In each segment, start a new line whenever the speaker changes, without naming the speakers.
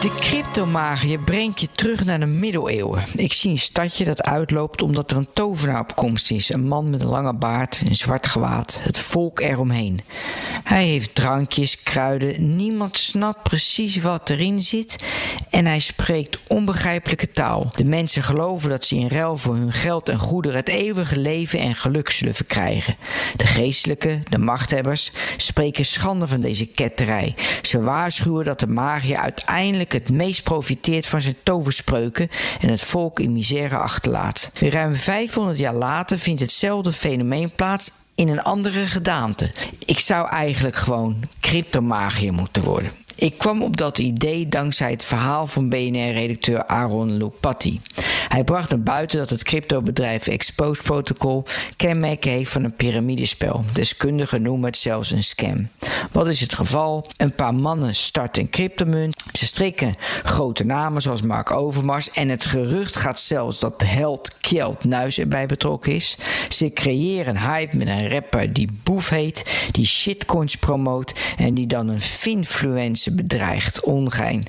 De cryptomagier brengt je terug naar de middeleeuwen. Ik zie een stadje dat uitloopt omdat er een tovenaar op komst is. Een man met een lange baard, een zwart gewaad, het volk eromheen. Hij heeft drankjes, kruiden, niemand snapt precies wat erin zit en hij spreekt onbegrijpelijke taal. De mensen geloven dat ze in ruil voor hun geld en goederen het eeuwige leven en geluk zullen verkrijgen. De geestelijke, de machthebbers, spreken schande van deze ketterij. Ze waarschuwen dat de magier uiteindelijk het meest profiteert van zijn toverspreuken en het volk in misère achterlaat. Ruim 500 jaar later vindt hetzelfde fenomeen plaats in een andere gedaante. Ik zou eigenlijk gewoon cryptomagier moeten worden. Ik kwam op dat idee dankzij het verhaal van BNR-redacteur Aaron Lupatti. Hij bracht naar buiten dat het cryptobedrijf Expose Protocol kenmerken heeft van een piramidespel. Deskundigen noemen het zelfs een scam. Wat is het geval? Een paar mannen starten een cryptomunt. Ze strikken grote namen zoals Mark Overmars. En het gerucht gaat zelfs dat de held Kjeld Nuis erbij betrokken is. Ze creëren hype met een rapper die Boef heet, die shitcoins promoot en die dan een finfluencer bedreigt, ongein,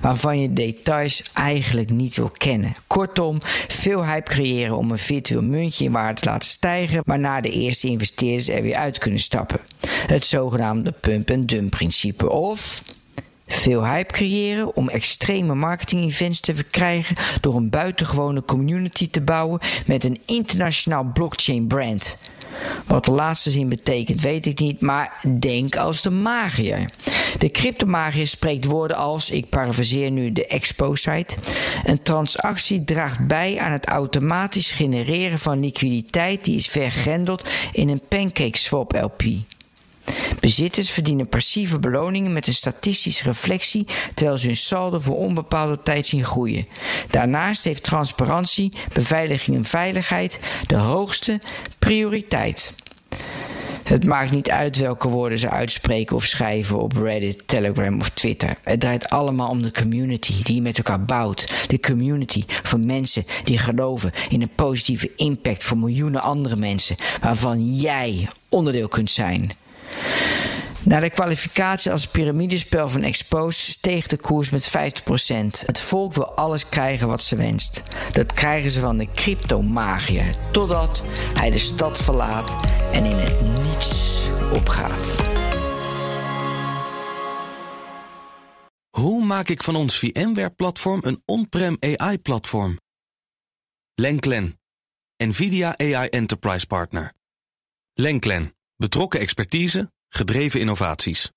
waarvan je details eigenlijk niet wil kennen. Kortom, veel hype creëren om een virtueel muntje in waarde te laten stijgen, waarna de eerste investeerders er weer uit kunnen stappen. Het zogenaamde pump-and-dump principe of veel hype creëren om extreme marketing-events te verkrijgen door een buitengewone community te bouwen met een internationaal blockchain brand. Wat de laatste zin betekent, weet ik niet, maar denk als de magier. De cryptomagier spreekt woorden als, ik parafraseer nu de Expo-site, een transactie draagt bij aan het automatisch genereren van liquiditeit die is vergrendeld in een pancake swap LP. Bezitters verdienen passieve beloningen met een statistische reflectie terwijl ze hun saldo voor onbepaalde tijd zien groeien. Daarnaast heeft transparantie, beveiliging en veiligheid de hoogste prioriteit. Het maakt niet uit welke woorden ze uitspreken of schrijven op Reddit, Telegram of Twitter. Het draait allemaal om de community die je met elkaar bouwt. De community van mensen die geloven in een positieve impact voor miljoenen andere mensen, waarvan jij onderdeel kunt zijn. Na de kwalificatie als piramidespel van Expose steeg de koers met 50%. Het volk wil alles krijgen wat ze wenst. Dat krijgen ze van de cryptomagier. Totdat hij de stad verlaat en in het niets opgaat.
Hoe maak ik van ons VMware-platform een on-prem AI-platform? Lenklen, NVIDIA AI Enterprise Partner. Lenklen, betrokken expertise, gedreven innovaties.